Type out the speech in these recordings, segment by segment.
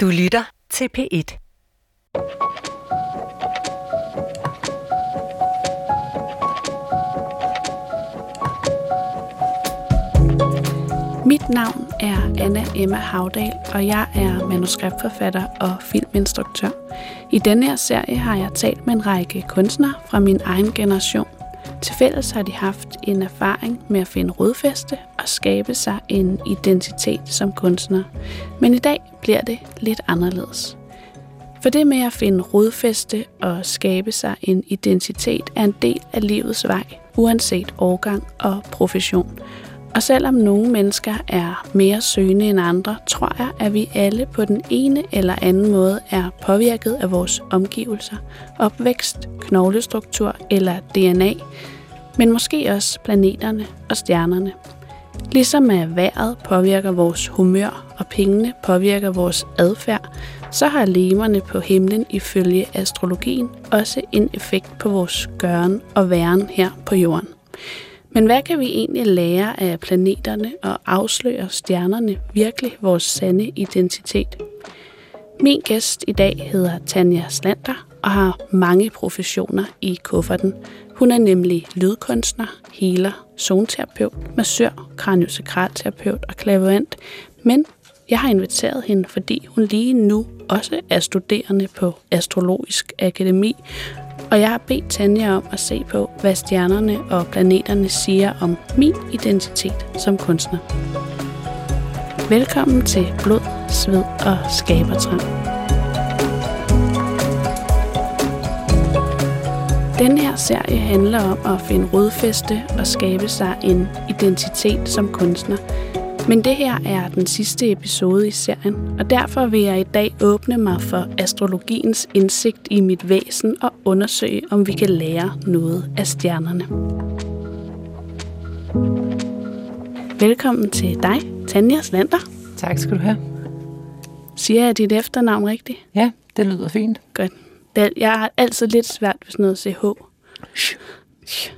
Du lytter til P1. Mit navn er Anna Emma Havdal, og jeg er manuskriptforfatter og filminstruktør. I denne her serie har jeg talt med en række kunstnere fra min egen generation. Til fælles har de haft en erfaring med at finde rodfæste skabe sig en identitet som kunstner. Men i dag bliver det lidt anderledes. For det med at finde rodfæste og skabe sig en identitet er en del af livets vej, uanset årgang og profession. Og selvom nogle mennesker er mere søgende end andre, tror jeg, at vi alle på den ene eller anden måde er påvirket af vores omgivelser, opvækst, knoglestruktur eller DNA, men måske også planeterne og stjernerne. Ligesom at vejret påvirker vores humør og pengene påvirker vores adfærd, så har lemerne på himlen ifølge astrologien også en effekt på vores gøren og væren her på jorden. Men hvad kan vi egentlig lære af planeterne og afsløre stjernerne virkelig vores sande identitet? Min gæst i dag hedder Tanja Slander og har mange professioner i kufferten. Hun er nemlig lydkunstner, healer, zonterapeut, massør, kraniosakralterapeut og klaverant. Men jeg har inviteret hende, fordi hun lige nu også er studerende på Astrologisk Akademi, og jeg har bedt Tanja om at se på, hvad stjernerne og planeterne siger om min identitet som kunstner. Velkommen til Blod, Sved og Skabertrang. Den her serie handler om at finde rodfæste og skabe sig en identitet som kunstner – men det her er den sidste episode i serien, og derfor vil jeg i dag åbne mig for astrologiens indsigt i mit væsen og undersøge, om vi kan lære noget af stjernerne. Velkommen til dig, Tanja Slander. Tak skal du have. Siger jeg dit efternavn rigtigt? Ja, det lyder fint. Godt. Jeg har altid lidt svært ved sådan noget CH.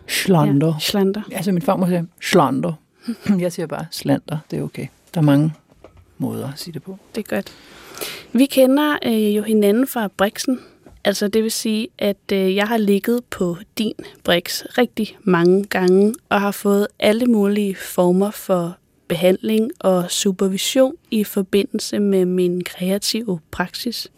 Schlander. Ja, Schlander. Altså min farmor siger Schlander. Jeg siger bare slander, det er okay. Der er mange måder at sige det på. Det er godt. Vi kender øh, jo hinanden fra Brixen. Altså det vil sige, at øh, jeg har ligget på din Brix rigtig mange gange og har fået alle mulige former for behandling og supervision i forbindelse med min kreative praksis.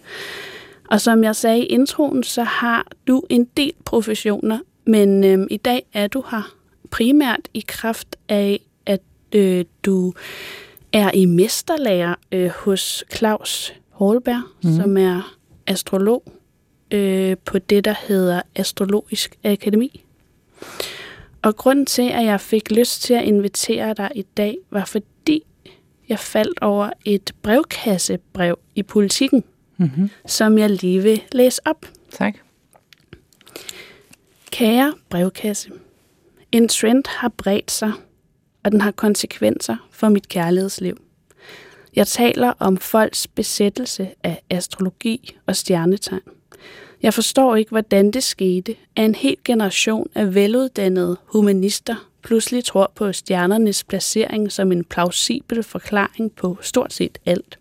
Og som jeg sagde i introen, så har du en del professioner, men øh, i dag er du her primært i kraft af øh, du er i mesterlærer øh, hos Claus Holberg, mm. som er astrolog øh, på det, der hedder Astrologisk Akademi. Og grunden til, at jeg fik lyst til at invitere dig i dag, var fordi jeg faldt over et brevkassebrev i politikken, mm-hmm. som jeg lige vil læse op. Tak. Kære brevkasse, en trend har bredt sig, og den har konsekvenser for mit kærlighedsliv. Jeg taler om folks besættelse af astrologi og stjernetegn. Jeg forstår ikke, hvordan det skete, at en hel generation af veluddannede humanister pludselig tror på stjernernes placering som en plausibel forklaring på stort set alt.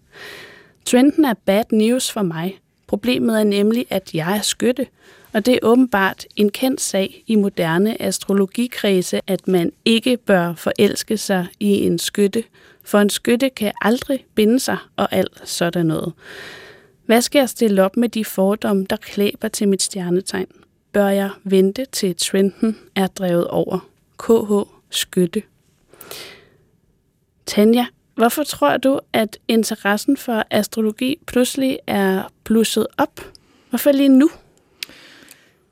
Trenden er bad news for mig. Problemet er nemlig, at jeg er skytte, og det er åbenbart en kendt sag i moderne astrologikredse, at man ikke bør forelske sig i en skytte, for en skytte kan aldrig binde sig og alt sådan noget. Hvad skal jeg stille op med de fordomme, der klæber til mit stjernetegn? Bør jeg vente til trenden er drevet over? KH Skytte. Tanja, hvorfor tror du, at interessen for astrologi pludselig er blusset op? Hvorfor lige nu?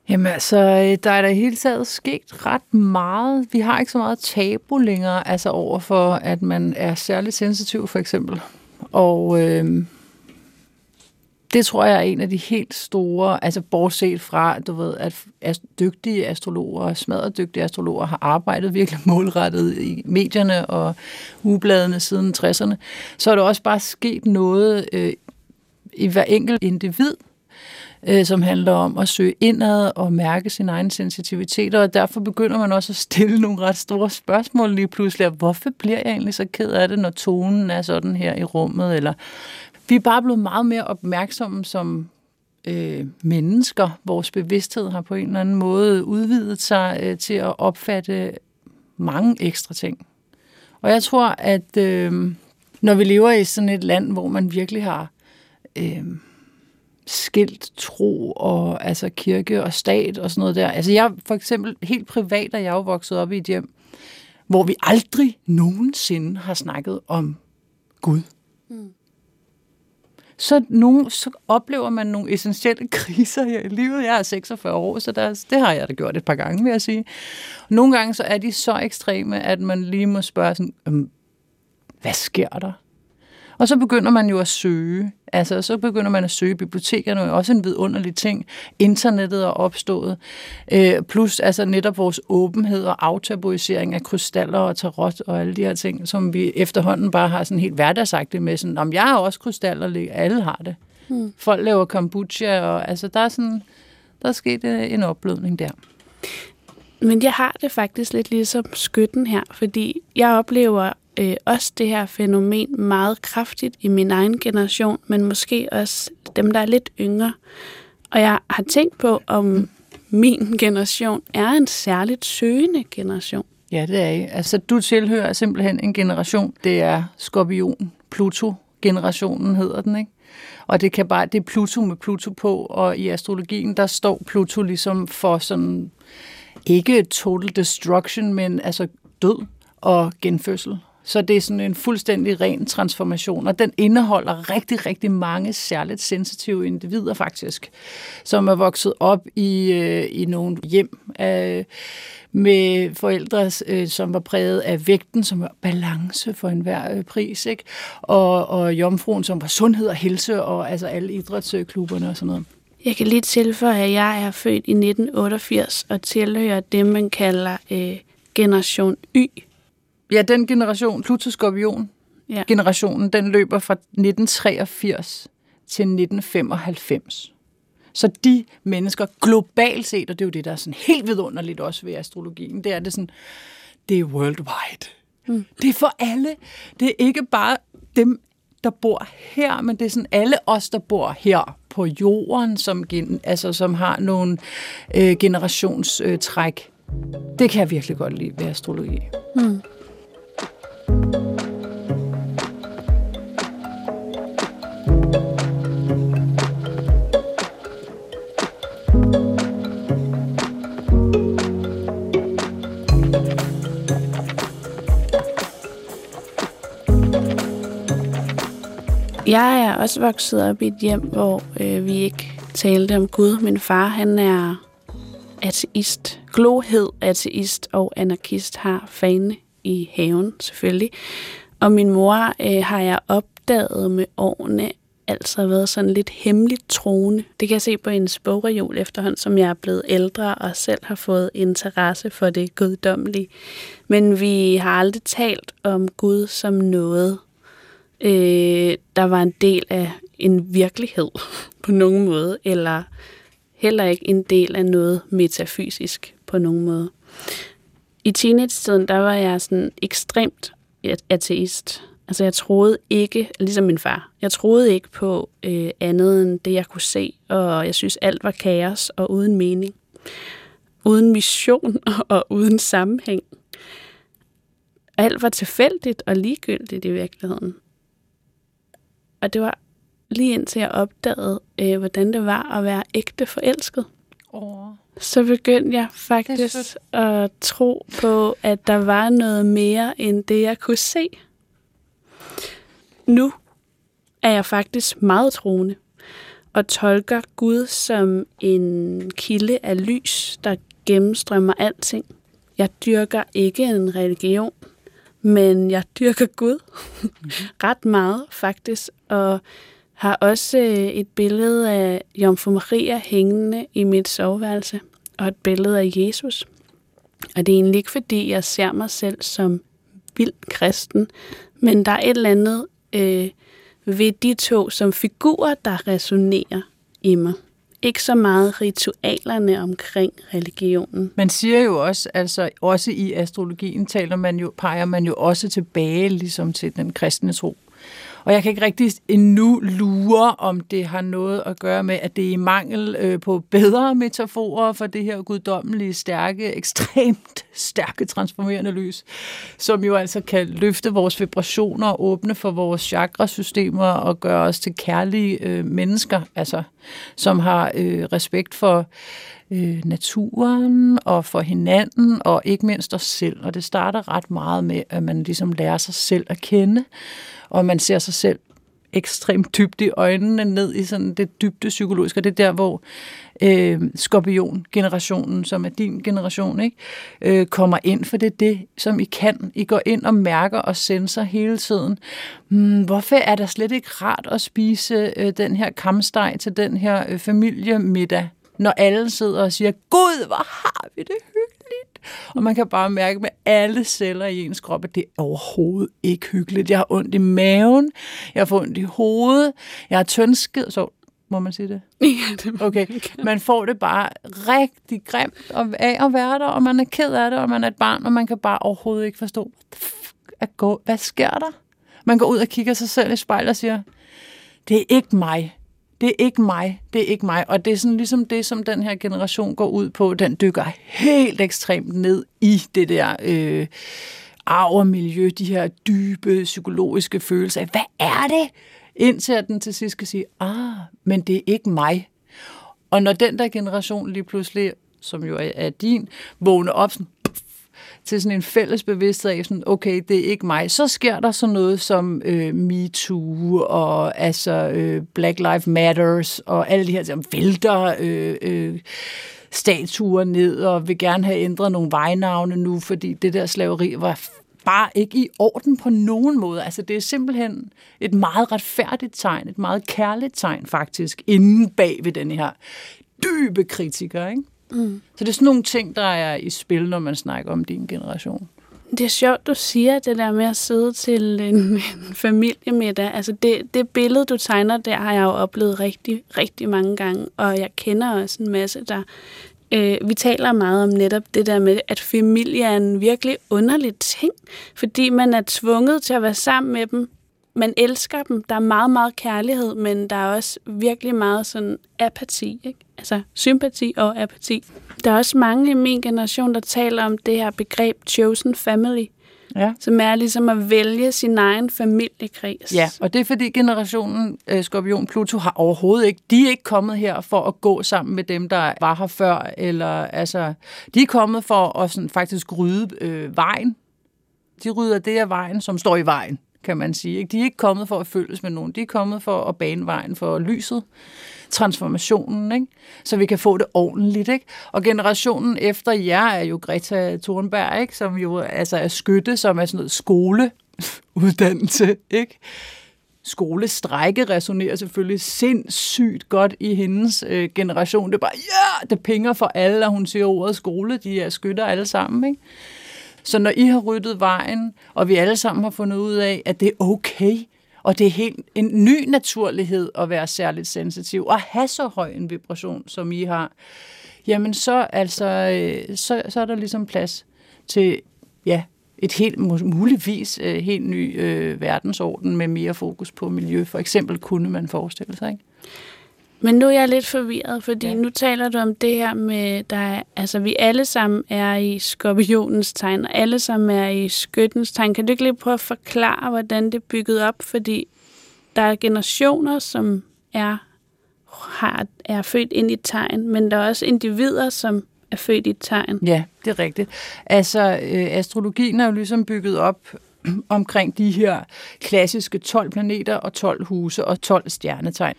Jamen altså, øh, der er da i hele taget sket ret meget. Vi har ikke så meget tabu længere, altså over for, at man er særligt sensitiv, for eksempel. Og øh, det tror jeg er en af de helt store, altså bortset fra, du ved, at dygtige astrologer, smadret dygtige astrologer, har arbejdet virkelig målrettet i medierne og ugebladene siden 60'erne, så er der også bare sket noget øh, i hver enkelt individ, øh, som handler om at søge indad og mærke sin egen sensitivitet, og derfor begynder man også at stille nogle ret store spørgsmål lige pludselig. Hvorfor bliver jeg egentlig så ked af det, når tonen er sådan her i rummet, eller vi er bare blevet meget mere opmærksomme som øh, mennesker. Vores bevidsthed har på en eller anden måde udvidet sig øh, til at opfatte mange ekstra ting. Og jeg tror, at øh, når vi lever i sådan et land, hvor man virkelig har øh, skilt tro og altså kirke og stat og sådan noget der. Altså jeg for eksempel helt privat er jeg jo vokset op i et hjem, hvor vi aldrig nogensinde har snakket om Gud. Så, nogen, så oplever man nogle essentielle kriser her i livet. Jeg er 46 år, så der, det har jeg da gjort et par gange, vil jeg sige. Nogle gange så er de så ekstreme, at man lige må spørge sådan, øhm, hvad sker der? Og så begynder man jo at søge. Altså, så begynder man at søge. Bibliotekerne er også en vidunderlig ting. Internettet er opstået. Øh, plus altså netop vores åbenhed og aftabuisering af krystaller og tarot og alle de her ting, som vi efterhånden bare har sådan helt hverdagsagtigt med. Sådan, om jeg har også krystaller, alle har det. Hmm. Folk laver kombucha, og altså, der er sådan, der er sket øh, en opblødning der. Men jeg har det faktisk lidt ligesom skytten her, fordi jeg oplever øh, også det her fænomen meget kraftigt i min egen generation, men måske også dem, der er lidt yngre. Og jeg har tænkt på, om min generation er en særligt søgende generation. Ja, det er I. Altså, du tilhører simpelthen en generation, det er skorpion, Pluto-generationen hedder den, ikke? Og det kan bare, det er Pluto med Pluto på, og i astrologien, der står Pluto ligesom for sådan, ikke total destruction, men altså død og genfødsel. Så det er sådan en fuldstændig ren transformation, og den indeholder rigtig, rigtig mange særligt sensitive individer faktisk, som er vokset op i, øh, i nogle hjem øh, med forældre, øh, som var præget af vægten, som var balance for enhver øh, pris, ikke? Og, og jomfruen, som var sundhed og helse, og altså alle idrætsklubberne og sådan noget. Jeg kan lige tilføje, at jeg er født i 1988 og tilhører det, man kalder øh, generation Y Ja, den generation, Pluto-Skorpion, ja. generationen, den løber fra 1983 til 1995. Så de mennesker globalt set, og det er jo det, der er sådan helt vidunderligt også ved astrologien, det er det sådan, det er worldwide. Mm. Det er for alle. Det er ikke bare dem, der bor her, men det er sådan alle os, der bor her på jorden, som, gen, altså, som har nogle øh, generationstræk. Øh, det kan jeg virkelig godt lide ved astrologi. Mm. Jeg er også vokset op i et hjem, hvor øh, vi ikke talte om Gud. Min far, han er ateist, glohed ateist og anarkist, har fane i haven selvfølgelig. Og min mor øh, har jeg opdaget med årene altså været sådan lidt hemmeligt troende. Det kan jeg se på en bogreol efterhånden, som jeg er blevet ældre og selv har fået interesse for det guddommelige. Men vi har aldrig talt om Gud som noget, øh, der var en del af en virkelighed på nogen måde, eller heller ikke en del af noget metafysisk på nogen måde. I teenage-tiden, der var jeg sådan ekstremt ateist. Altså jeg troede ikke, ligesom min far, jeg troede ikke på øh, andet end det, jeg kunne se, og jeg synes alt var kaos og uden mening. Uden mission og uden sammenhæng. Alt var tilfældigt og ligegyldigt i virkeligheden. Og det var lige indtil jeg opdagede, øh, hvordan det var at være ægte forelsket. Oh. Så begyndte jeg faktisk at tro på, at der var noget mere end det, jeg kunne se. Nu er jeg faktisk meget troende og tolker Gud som en kilde af lys, der gennemstrømmer alting. Jeg dyrker ikke en religion, men jeg dyrker Gud ret meget faktisk, og har også øh, et billede af Jomfru Maria hængende i mit soveværelse, og et billede af Jesus. Og det er egentlig ikke, fordi jeg ser mig selv som vild kristen, men der er et eller andet øh, ved de to som figurer, der resonerer i mig ikke så meget ritualerne omkring religionen. Man siger jo også, altså også i astrologien taler man jo, peger man jo også tilbage ligesom til den kristne tro. Og jeg kan ikke rigtig endnu lure, om det har noget at gøre med, at det er i mangel øh, på bedre metaforer for det her guddommelige, stærke, ekstremt stærke transformerende lys, som jo altså kan løfte vores vibrationer, åbne for vores chakrasystemer og gøre os til kærlige øh, mennesker, altså som har øh, respekt for øh, naturen og for hinanden og ikke mindst os selv. Og det starter ret meget med, at man ligesom lærer sig selv at kende, og man ser sig selv ekstremt dybt i øjnene ned i sådan det dybde psykologiske, og det er der, hvor øh, skorpion-generationen, som er din generation, ikke, øh, kommer ind, for det er det, som I kan. I går ind og mærker og senser hele tiden. Hmm, hvorfor er det slet ikke rart at spise øh, den her kamsteg til den her øh, familiemiddag? Når alle sidder og siger, Gud, hvor har vi det hyggeligt. Og man kan bare mærke med alle celler i ens krop, at det er overhovedet ikke hyggeligt. Jeg har ondt i maven, jeg får ondt i hovedet, jeg har tyndskid, så må man sige det? Ja, det Okay, man får det bare rigtig grimt af at være der, og man er ked af det, og man er et barn, og man kan bare overhovedet ikke forstå, hvad sker der? Man går ud og kigger sig selv i spejlet og siger, det er ikke mig det er ikke mig, det er ikke mig. Og det er sådan ligesom det, som den her generation går ud på. Den dykker helt ekstremt ned i det der øh, arvermiljø, de her dybe psykologiske følelser. Hvad er det? Indtil at den til sidst skal sige, ah, men det er ikke mig. Og når den der generation lige pludselig, som jo er, er din, vågner op sådan, til sådan en fælles bevidsthed af, sådan, okay, det er ikke mig, så sker der sådan noget som øh, MeToo og altså øh, Black Lives Matters og alle de her ting, vælter øh, øh, statuer ned og vil gerne have ændret nogle vejnavne nu, fordi det der slaveri var bare ikke i orden på nogen måde. Altså det er simpelthen et meget retfærdigt tegn, et meget kærligt tegn faktisk, inden bag ved den her dybe kritiker, ikke? Mm. Så det er sådan nogle ting, der er i spil, når man snakker om din generation. Det er sjovt, du siger det der med at sidde til en, en familiemiddag. Altså det, det billede, du tegner der, har jeg jo oplevet rigtig, rigtig mange gange. Og jeg kender også en masse, der... Øh, vi taler meget om netop det der med, at familie er en virkelig underlig ting. Fordi man er tvunget til at være sammen med dem man elsker dem. Der er meget, meget kærlighed, men der er også virkelig meget sådan apati. Ikke? Altså sympati og apati. Der er også mange i min generation, der taler om det her begreb chosen family. Ja. Som er ligesom at vælge sin egen familiekreds. Ja, og det er fordi generationen øh, Skorpion Pluto har overhovedet ikke, de er ikke kommet her for at gå sammen med dem, der var her før, eller altså, de er kommet for at sådan, faktisk rydde øh, vejen. De rydder det af vejen, som står i vejen kan man sige. Ikke? De er ikke kommet for at følges med nogen. De er kommet for at bane vejen for lyset, transformationen, ikke? så vi kan få det ordentligt. Ikke? Og generationen efter jer er jo Greta Thunberg, ikke? som jo altså er skytte, som er sådan noget skoleuddannelse. Ikke? skolestrække resonerer selvfølgelig sindssygt godt i hendes øh, generation. Det er bare, ja, det pinger for alle, og hun siger ordet skole, de er skytter alle sammen. Ikke? Så når I har ryddet vejen, og vi alle sammen har fundet ud af, at det er okay, og det er helt en ny naturlighed at være særligt sensitiv, og have så høj en vibration, som I har, jamen så, altså, øh, så, så er der ligesom plads til ja, et helt muligvis øh, helt ny øh, verdensorden med mere fokus på miljø. For eksempel kunne man forestille sig. Ikke? Men nu er jeg lidt forvirret, fordi ja. nu taler du om det her med, der altså vi alle sammen er i skorpionens tegn, og alle sammen er i skyttens tegn. Kan du ikke lige prøve at forklare, hvordan det er bygget op? Fordi der er generationer, som er, har, er født ind i tegn, men der er også individer, som er født i tegn. Ja, det er rigtigt. Altså, øh, astrologien er jo ligesom bygget op omkring de her klassiske 12 planeter og 12 huse og 12 stjernetegn.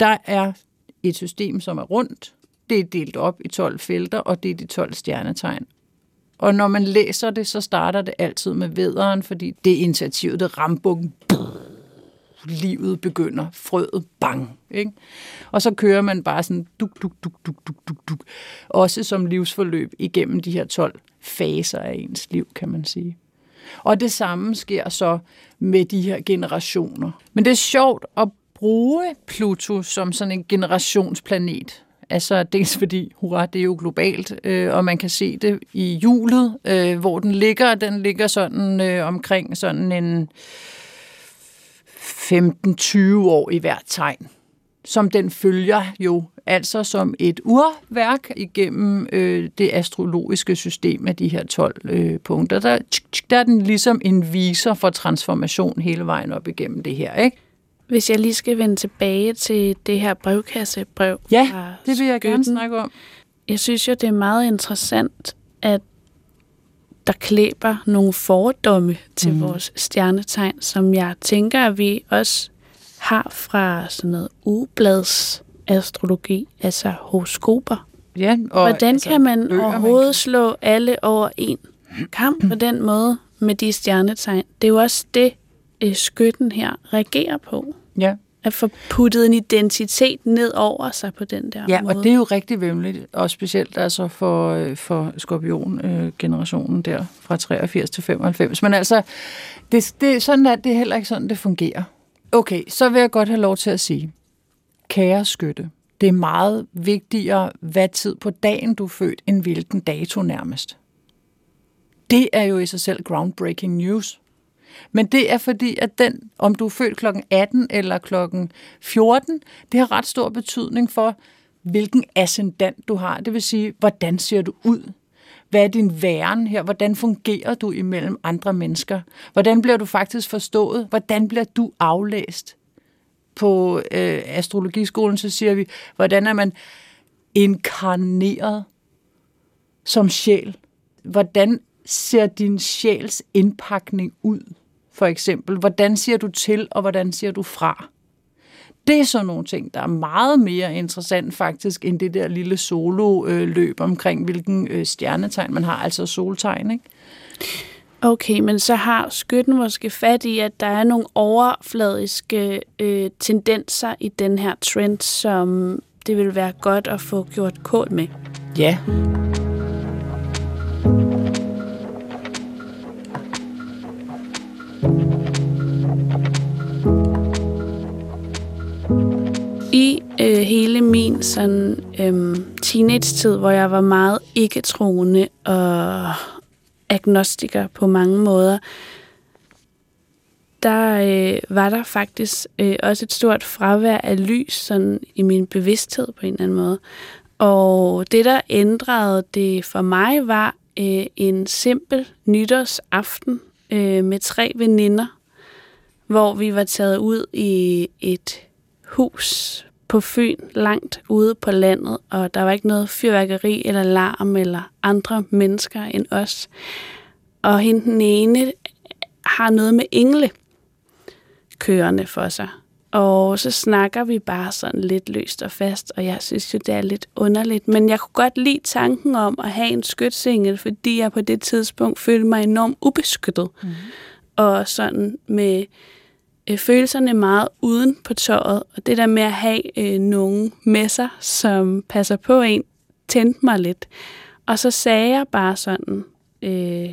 Der er et system, som er rundt. Det er delt op i 12 felter, og det er de 12 stjernetegn. Og når man læser det, så starter det altid med vederen, fordi det er initiativet, det rambukken, livet begynder, frøet, bang. Ikke? Og så kører man bare sådan duk, duk, duk, duk, duk, duk, duk. Også som livsforløb igennem de her 12 faser af ens liv, kan man sige. Og det samme sker så med de her generationer. Men det er sjovt at bruge Pluto som sådan en generationsplanet. Altså dels fordi, hurra, det er jo globalt, øh, og man kan se det i hjulet, øh, hvor den ligger. Den ligger sådan øh, omkring sådan en 15-20 år i hvert tegn, som den følger jo altså som et urværk igennem øh, det astrologiske system af de her 12 øh, punkter. Der, der er den ligesom en viser for transformation hele vejen op igennem det her, ikke? Hvis jeg lige skal vende tilbage til det her brevkassebrev. Ja, det vil jeg gerne snakke om. Jeg synes jo, det er meget interessant, at der klæber nogle fordomme til mm. vores stjernetegn, som jeg tænker, at vi også har fra sådan noget ugeblads astrologi, altså horoskoper. Ja, og Hvordan altså, kan man øger, overhovedet man kan... slå alle over en kamp på den måde med de stjernetegn? Det er jo også det, øh, skytten her reagerer på. Ja. At få puttet en identitet ned over sig på den der ja, måde. og det er jo rigtig vemmeligt, og specielt altså for, øh, for skorpion-generationen der fra 83 til 95. Men altså, det, det, sådan er det er heller ikke sådan, det fungerer. Okay, så vil jeg godt have lov til at sige, kære skytte, det er meget vigtigere, hvad tid på dagen du er født, end hvilken dato nærmest. Det er jo i sig selv groundbreaking news. Men det er fordi, at den, om du er født kl. 18 eller kl. 14, det har ret stor betydning for, hvilken ascendant du har. Det vil sige, hvordan ser du ud? Hvad er din væren her? Hvordan fungerer du imellem andre mennesker? Hvordan bliver du faktisk forstået? Hvordan bliver du aflæst? På øh, astrologiskolen, så siger vi, hvordan er man inkarneret som sjæl? Hvordan ser din sjæls indpakning ud? For eksempel, hvordan siger du til, og hvordan siger du fra? Det er sådan nogle ting, der er meget mere interessant faktisk, end det der lille solo-løb omkring, hvilken øh, stjernetegn man har, altså soltegn, ikke? Okay, men så har skytten måske fat i, at der er nogle overfladiske øh, tendenser i den her trend, som det vil være godt at få gjort kål med. Ja. I øh, hele min sådan, øh, teenage-tid, hvor jeg var meget ikke-troende og agnostiker på mange måder, der øh, var der faktisk øh, også et stort fravær af lys sådan, i min bevidsthed på en eller anden måde. Og det, der ændrede det for mig, var øh, en simpel nytårsaften øh, med tre veninder, hvor vi var taget ud i et hus på Fyn, langt ude på landet, og der var ikke noget fyrværkeri eller larm eller andre mennesker end os. Og hende den ene har noget med engle kørende for sig. Og så snakker vi bare sådan lidt løst og fast, og jeg synes jo, det er lidt underligt. Men jeg kunne godt lide tanken om at have en skytsingel, fordi jeg på det tidspunkt følte mig enormt ubeskyttet. Mm. Og sådan med øh, følelserne meget uden på tøjet, og det der med at have øh, nogen med sig, som passer på en, tændte mig lidt. Og så sagde jeg bare sådan, øh,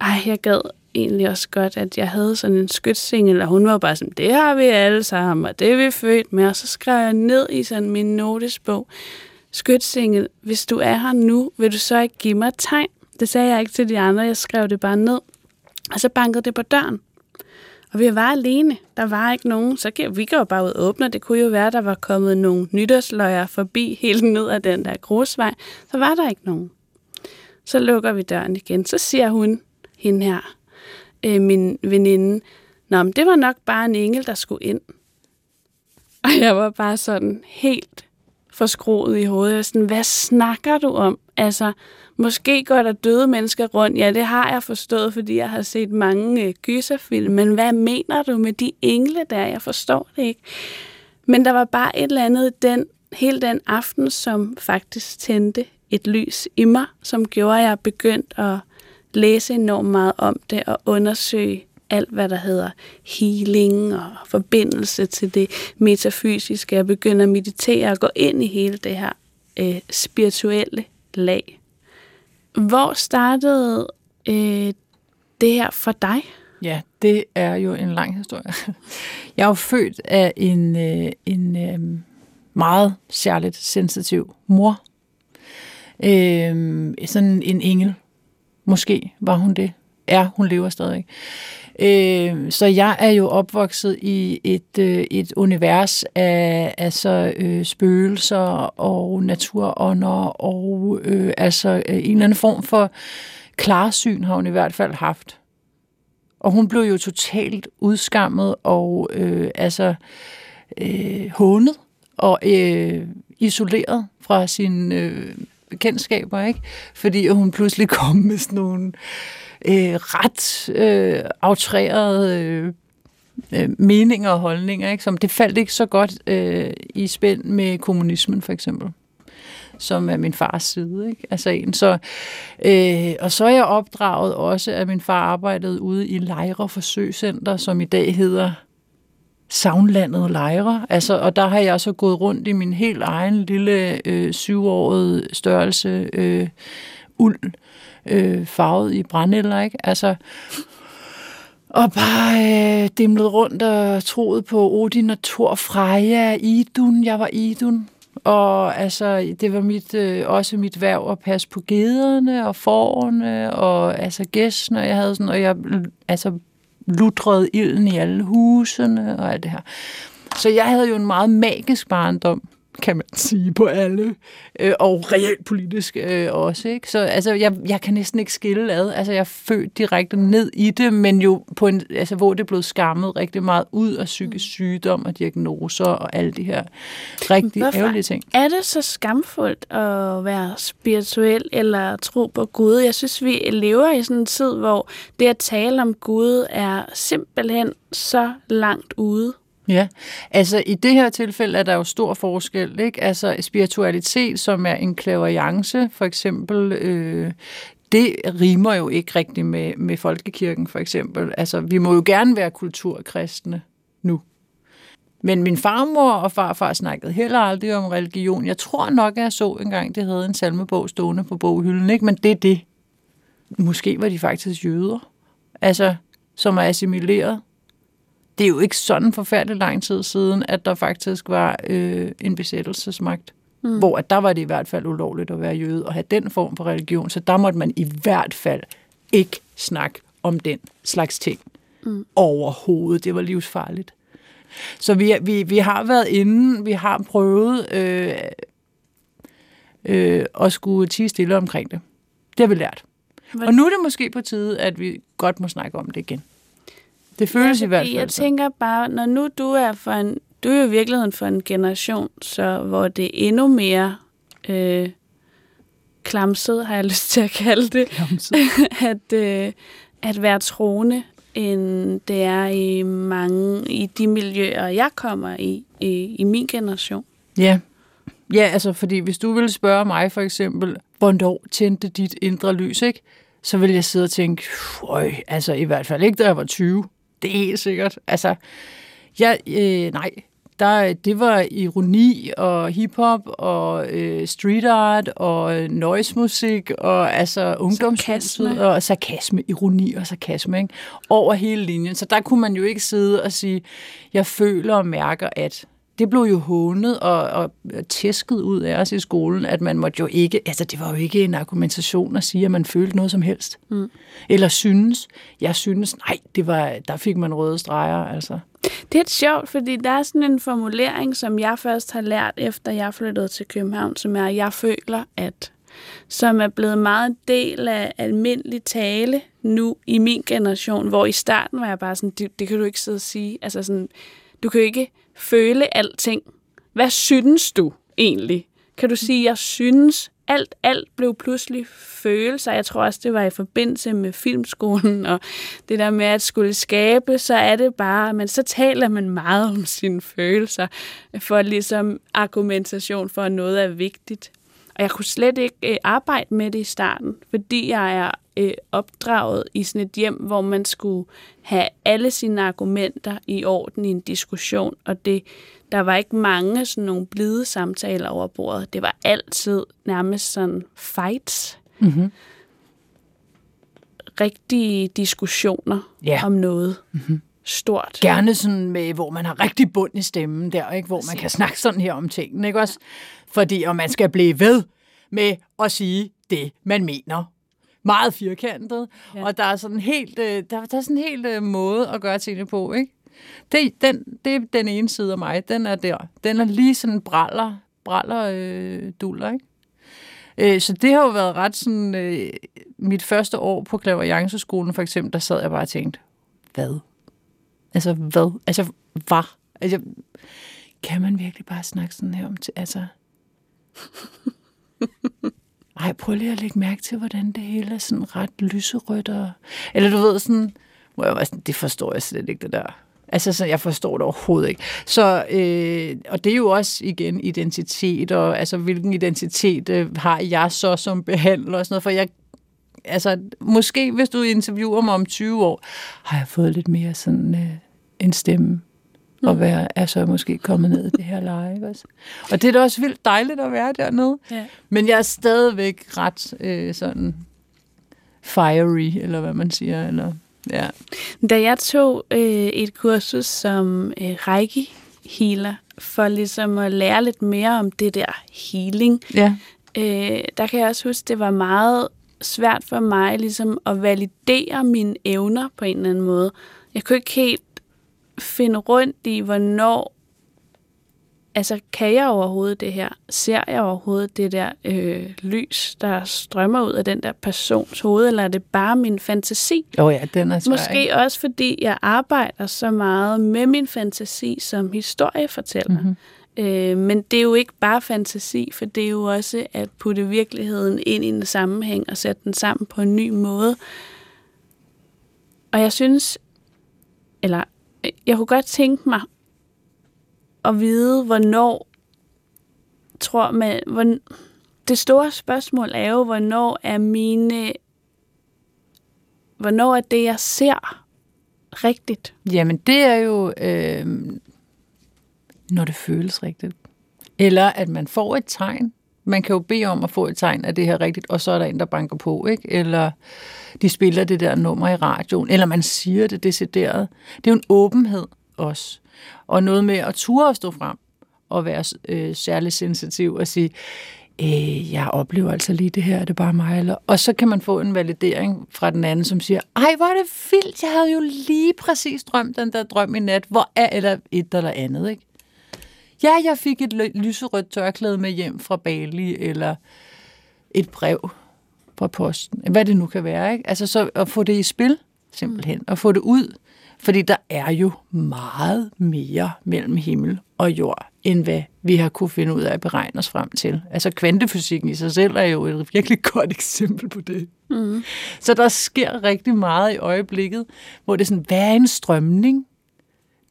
ej, jeg gad egentlig også godt, at jeg havde sådan en skytsingel, og hun var bare sådan, det har vi alle sammen, og det er vi født med. Og så skrev jeg ned i sådan min notesbog, skytsingel, hvis du er her nu, vil du så ikke give mig et tegn? Det sagde jeg ikke til de andre, jeg skrev det bare ned. Og så bankede det på døren. Og vi var alene. Der var ikke nogen. Så vi går bare ud og åbner. Det kunne jo være, der var kommet nogle nytårsløjer forbi helt ned ad den der grusvej. Så var der ikke nogen. Så lukker vi døren igen. Så siger hun, hende her, øh, min veninde, Nå, men det var nok bare en engel, der skulle ind. Og jeg var bare sådan helt forskroet i hovedet. Jeg sådan, hvad snakker du om? Altså, måske går der døde mennesker rundt. Ja, det har jeg forstået, fordi jeg har set mange øh, gyserfilm. Men hvad mener du med de engle der? Jeg forstår det ikke. Men der var bare et eller andet den, hele den aften, som faktisk tændte et lys i mig, som gjorde, at jeg begyndte at læse enormt meget om det og undersøge alt, hvad der hedder healing og forbindelse til det metafysiske. Jeg begynder at meditere og gå ind i hele det her øh, spirituelle lag. Hvor startede øh, det her for dig? Ja, det er jo en lang historie. Jeg er jo født af en, øh, en øh, meget særligt sensitiv mor. Øh, sådan en engel Måske var hun det. er, hun lever stadig. Øh, så jeg er jo opvokset i et, øh, et univers af altså, øh, spøgelser og naturånder og øh, altså øh, en eller anden form for klarsyn har hun i hvert fald haft. Og hun blev jo totalt udskammet og øh, altså øh, hånet og øh, isoleret fra sine øh, bekendtskaber, ikke? Fordi hun pludselig kom med sådan nogle øh, Øh, ret øh, outrerede øh, øh, meninger og holdninger, ikke? Som det faldt ikke så godt øh, i spænd med kommunismen, for eksempel som er min fars side. Ikke? Altså en, så, øh, og så er jeg opdraget også, at min far arbejdede ude i Lejre Forsøgscenter, som i dag hedder Savnlandet Lejre. Altså, og der har jeg så gået rundt i min helt egen lille øh, syvårede størrelse øh, uld, øh, farvet i brændelder, ikke? Altså, og bare øh, dimlet rundt og troet på Odin og Thor, Freja, Idun. Jeg var Idun. Og altså, det var mit, øh, også mit værv at passe på gederne og forerne og altså gæstene. Jeg havde sådan, og jeg altså, lutrede ilden i alle husene og alt det her. Så jeg havde jo en meget magisk barndom kan man sige, på alle, øh, og reelt politisk øh, også. Ikke? Så altså, jeg, jeg kan næsten ikke skille ad. Altså, jeg er født direkte ned i det, men jo på en, altså, hvor det er blevet skammet rigtig meget ud af psykisk sygdom og diagnoser og alle de her rigtig Hvorfor ærgerlige ting. er det så skamfuldt at være spirituel eller tro på Gud? Jeg synes, vi lever i sådan en tid, hvor det at tale om Gud er simpelthen så langt ude. Ja, altså i det her tilfælde er der jo stor forskel, ikke? Altså spiritualitet, som er en clairvoyance, for eksempel, øh, det rimer jo ikke rigtigt med, med folkekirken, for eksempel. Altså, vi må jo gerne være kulturkristne nu. Men min farmor og farfar snakkede heller aldrig om religion. Jeg tror nok, at jeg så engang, det havde en salmebog stående på boghylden, ikke? Men det er det. Måske var de faktisk jøder, altså, som er assimileret det er jo ikke sådan forfærdeligt lang tid siden, at der faktisk var øh, en besættelsesmagt. Mm. Hvor at der var det i hvert fald ulovligt at være jøde og have den form for religion. Så der måtte man i hvert fald ikke snakke om den slags ting mm. overhovedet. Det var livsfarligt. Så vi, vi, vi har været inde, vi har prøvet øh, øh, at skulle tige stille omkring det. Det har vi lært. Og nu er det måske på tide, at vi godt må snakke om det igen. Det føles ja, i hvert fald. Jeg tænker bare, når nu du er for en, du er jo i virkeligheden for en generation, så hvor det er endnu mere øh, klamset, har jeg lyst til at kalde det, at, øh, at være troende, end det er i mange i de miljøer, jeg kommer i, i, i min generation. Ja. Ja, altså fordi hvis du ville spørge mig for eksempel, hvornår tændte dit indre lys, ikke? så vil jeg sidde og tænke, øj, altså i hvert fald ikke, da jeg var 20. Det er helt sikkert. Altså, ja, øh, nej, der, det var ironi og hiphop og øh, street art og noise musik og altså ungdomshuset og sarkasme, ironi og sarkasme ikke? over hele linjen. Så der kunne man jo ikke sidde og sige, jeg føler og mærker, at det blev jo hånet og, og tæsket ud af os i skolen, at man måtte jo ikke, altså det var jo ikke en argumentation at sige, at man følte noget som helst. Mm. Eller synes. Jeg synes, nej, det var, der fik man røde streger, altså. Det er sjovt, fordi der er sådan en formulering, som jeg først har lært, efter jeg flyttede til København, som er, jeg føler, at som er blevet meget del af almindelig tale nu i min generation, hvor i starten var jeg bare sådan, det, det kan du ikke sidde og sige. Altså sådan, du kan jo ikke føle alting. Hvad synes du egentlig? Kan du sige, jeg synes, alt, alt blev pludselig følelser. Jeg tror også, det var i forbindelse med filmskolen, og det der med at skulle skabe, så er det bare, men så taler man meget om sine følelser, for ligesom argumentation for, at noget er vigtigt. Og jeg kunne slet ikke øh, arbejde med det i starten, fordi jeg er øh, opdraget i sådan et hjem, hvor man skulle have alle sine argumenter i orden i en diskussion, og det, der var ikke mange sådan nogle blide samtaler over bordet. Det var altid nærmest sådan fights. Mm-hmm. Rigtige diskussioner ja. om noget. Mm-hmm stort. Gerne sådan med, hvor man har rigtig bund i stemmen der, ikke? hvor Præcis. man kan snakke sådan her om tingene, ikke også? Fordi, og man skal blive ved med at sige det, man mener meget firkantet, ja. og der er sådan helt, øh, der, der er sådan en helt øh, måde at gøre tingene på, ikke? Det, den, det er den ene side af mig, den er der. Den er lige sådan braller, braller øh, duller, ikke? Øh, så det har jo været ret sådan, øh, mit første år på Klaverjanceskolen for eksempel, der sad jeg bare og tænkte, hvad? Altså, hvad? Altså, hvad? Altså, kan man virkelig bare snakke sådan her om til, altså... Ej, prøv lige at lægge mærke til, hvordan det hele er sådan ret lyserødt. Og... Eller du ved, sådan... Hvor jeg var sådan, det forstår jeg slet ikke, det der. Altså, så jeg forstår det overhovedet ikke. Så, øh, og det er jo også, igen, identitet, og altså, hvilken identitet øh, har jeg så som behandler og sådan noget, for jeg altså, måske hvis du interviewer mig om 20 år, har jeg fået lidt mere sådan øh, en stemme mm. og være, er så måske kommet ned i det her leje. Ikke også? Og det er da også vildt dejligt at være dernede. Ja. Men jeg er stadigvæk ret øh, sådan fiery, eller hvad man siger. Eller, ja. Da jeg tog øh, et kursus som øh, reiki healer, for ligesom at lære lidt mere om det der healing, ja. øh, der kan jeg også huske, det var meget svært for mig ligesom at validere mine evner på en eller anden måde. Jeg kunne ikke helt finde rundt i, hvornår altså, kan jeg overhovedet det her? Ser jeg overhovedet det der øh, lys, der strømmer ud af den der persons hoved, eller er det bare min fantasi? Oh ja, den er svær, Måske ikke? også, fordi jeg arbejder så meget med min fantasi som historiefortæller. Mm-hmm. Øh, men det er jo ikke bare fantasi, for det er jo også at putte virkeligheden ind i en sammenhæng og sætte den sammen på en ny måde. Og jeg synes, eller jeg kunne godt tænke mig at vide, hvornår tror man, hvor, det store spørgsmål er jo, hvornår er mine, hvornår er det, jeg ser rigtigt? Jamen, det er jo, øh, når det føles rigtigt. Eller at man får et tegn. Man kan jo bede om at få et tegn, af det her rigtigt, og så er der en, der banker på, ikke? Eller de spiller det der nummer i radioen, eller man siger det decideret. Det er jo en åbenhed også. Og noget med at ture at stå frem og være øh, særlig sensitiv og sige, øh, jeg oplever altså lige det her, er det bare mig? Eller? Og så kan man få en validering fra den anden, som siger, ej, hvor er det vildt, jeg havde jo lige præcis drømt den der drøm i nat, hvor er, eller et eller andet, ikke? Ja, jeg fik et lyserødt tørklæde med hjem fra Bali, eller et brev fra posten. Hvad det nu kan være, ikke? Altså så at få det i spil, simpelthen, og få det ud. Fordi der er jo meget mere mellem himmel og jord, end hvad vi har kunne finde ud af at beregne os frem til. Altså kvantefysikken i sig selv er jo et virkelig godt eksempel på det. Mm. Så der sker rigtig meget i øjeblikket, hvor det er sådan, hvad er en strømning?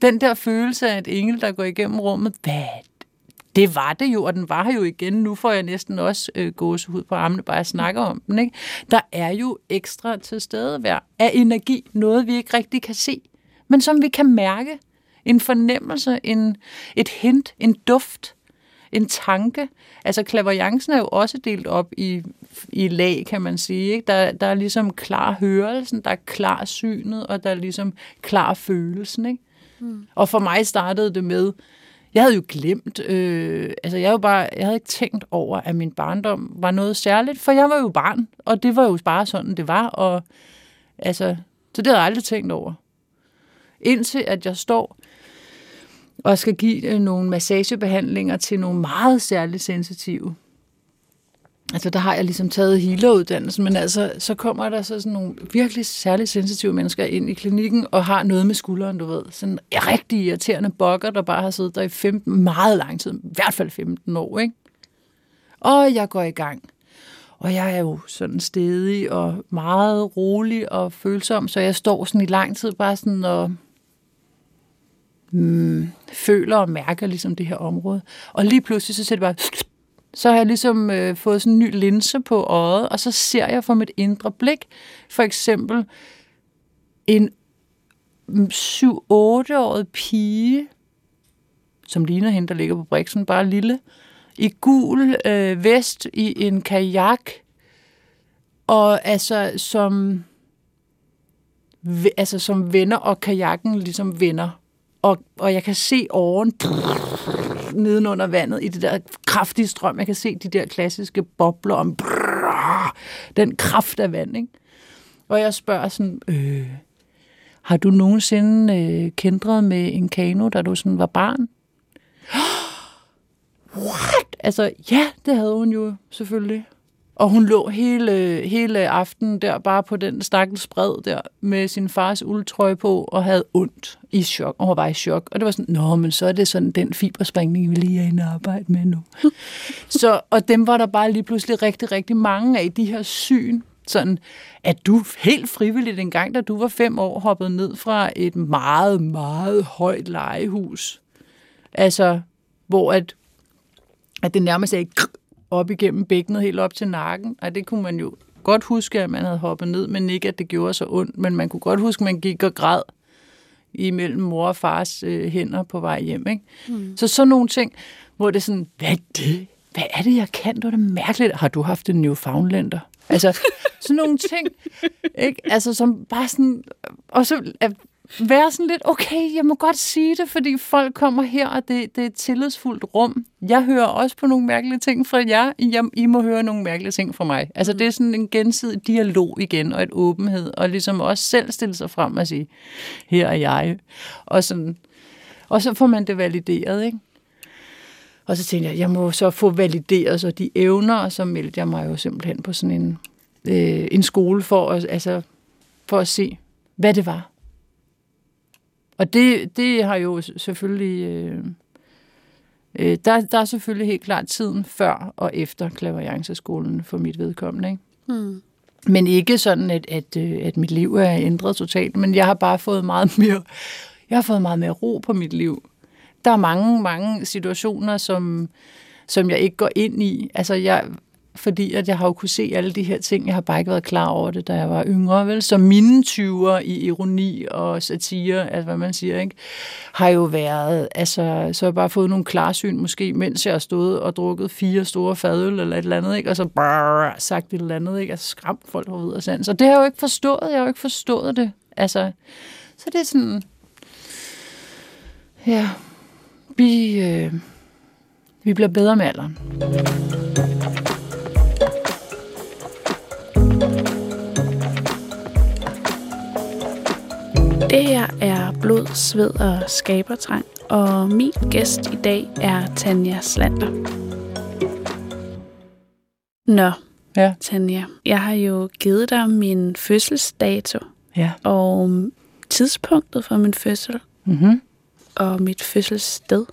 Den der følelse af et engel, der går igennem rummet, hvad det var det jo, og den var her jo igen. Nu får jeg næsten også øh, gåsehud på armene, bare at snakke om den. Ikke? Der er jo ekstra til stedevær af energi, noget vi ikke rigtig kan se, men som vi kan mærke. En fornemmelse, en, et hint, en duft, en tanke. Altså klaverjancen er jo også delt op i, i lag, kan man sige. Ikke? Der, der er ligesom klar hørelsen, der er klar synet, og der er ligesom klar følelsen. Ikke? Mm. Og for mig startede det med, jeg havde jo glemt, øh, altså jeg, var bare, jeg havde ikke tænkt over, at min barndom var noget særligt, for jeg var jo barn, og det var jo bare sådan, det var, og altså, så det havde jeg aldrig tænkt over. Indtil at jeg står og skal give øh, nogle massagebehandlinger til nogle meget særligt sensitive Altså, der har jeg ligesom taget healeruddannelsen, men altså, så kommer der så sådan nogle virkelig særligt sensitive mennesker ind i klinikken og har noget med skulderen, du ved. Sådan rigtig irriterende bokker, der bare har siddet der i 15, meget lang tid, i hvert fald 15 år, ikke? Og jeg går i gang. Og jeg er jo sådan stedig og meget rolig og følsom, så jeg står sådan i lang tid bare sådan og mm, føler og mærker ligesom det her område. Og lige pludselig så ser det bare så har jeg ligesom øh, fået sådan en ny linse på øjet, og så ser jeg fra mit indre blik, for eksempel en 7-8-årig pige, som ligner hende, der ligger på briksen, bare lille, i gul øh, vest i en kajak, og altså som, altså som vender, og kajakken ligesom vender. Og, og jeg kan se åren nedenunder vandet i det der kraftige strøm. Jeg kan se de der klassiske bobler om brrr, den kraft af vand, ikke? Og jeg spørger sådan, øh, har du nogensinde øh, kendret med en kano, da du sådan var barn? What? Altså, ja, det havde hun jo selvfølgelig. Og hun lå hele, hele aftenen der bare på den stakkels bred der med sin fars uldtrøje på og havde ondt i chok. Og hun var i chok. Og det var sådan, nå, men så er det sådan den fibersprængning, vi lige er inde og arbejde med nu. så, og dem var der bare lige pludselig rigtig, rigtig mange af de her syn. Sådan, at du helt frivilligt en gang, da du var fem år, hoppede ned fra et meget, meget højt legehus. Altså, hvor at, at det nærmest er op igennem bækkenet helt op til nakken. Og det kunne man jo godt huske, at man havde hoppet ned, men ikke, at det gjorde så ondt. Men man kunne godt huske, at man gik og græd imellem mor og fars øh, hænder på vej hjem. Ikke? Mm. Så sådan nogle ting, hvor det er sådan, hvad er det? Hvad er det, jeg kan? Det er mærkeligt. Har du haft en Newfoundlander? Altså, sådan nogle ting, ikke? Altså, som bare sådan... Og så være sådan lidt, okay, jeg må godt sige det, fordi folk kommer her, og det, det er et tillidsfuldt rum. Jeg hører også på nogle mærkelige ting fra jer, jeg, I må høre nogle mærkelige ting fra mig. Altså, det er sådan en gensidig dialog igen, og et åbenhed, og ligesom også selv stille sig frem og sige, her er jeg. Og, sådan, og så får man det valideret, ikke? Og så tænkte jeg, jeg må så få valideret så de evner, og så meldte jeg mig jo simpelthen på sådan en, øh, en skole for at, altså, for at se, hvad det var. Og det, det har jo selvfølgelig... Øh, øh, der, der er selvfølgelig helt klart tiden før og efter klaverjanceskolen for mit vedkommende. Ikke? Mm. Men ikke sådan, at, at, øh, at mit liv er ændret totalt, men jeg har bare fået meget mere, jeg har fået meget mere ro på mit liv. Der er mange, mange situationer, som, som jeg ikke går ind i. Altså, jeg, fordi at jeg har jo kunne se alle de her ting. Jeg har bare ikke været klar over det, da jeg var yngre. Vel? Så mine tyver i ironi og satire, altså hvad man siger, ikke? har jo været, altså, så har jeg bare fået nogle klarsyn måske, mens jeg har stået og drukket fire store fadøl eller et eller andet, ikke? og så brrr, sagt et eller andet, ikke? altså skræmt folk over videre sand. Så det har jeg jo ikke forstået, jeg har jo ikke forstået det. Altså, så det er sådan, ja, vi, øh, vi bliver bedre med alderen. Det her er Blod, Sved og Skabertrang, og min gæst i dag er Tanja Slander. Nå, ja. Tanja, jeg har jo givet dig min fødselsdato ja. og tidspunktet for min fødsel mm-hmm. og mit fødselssted.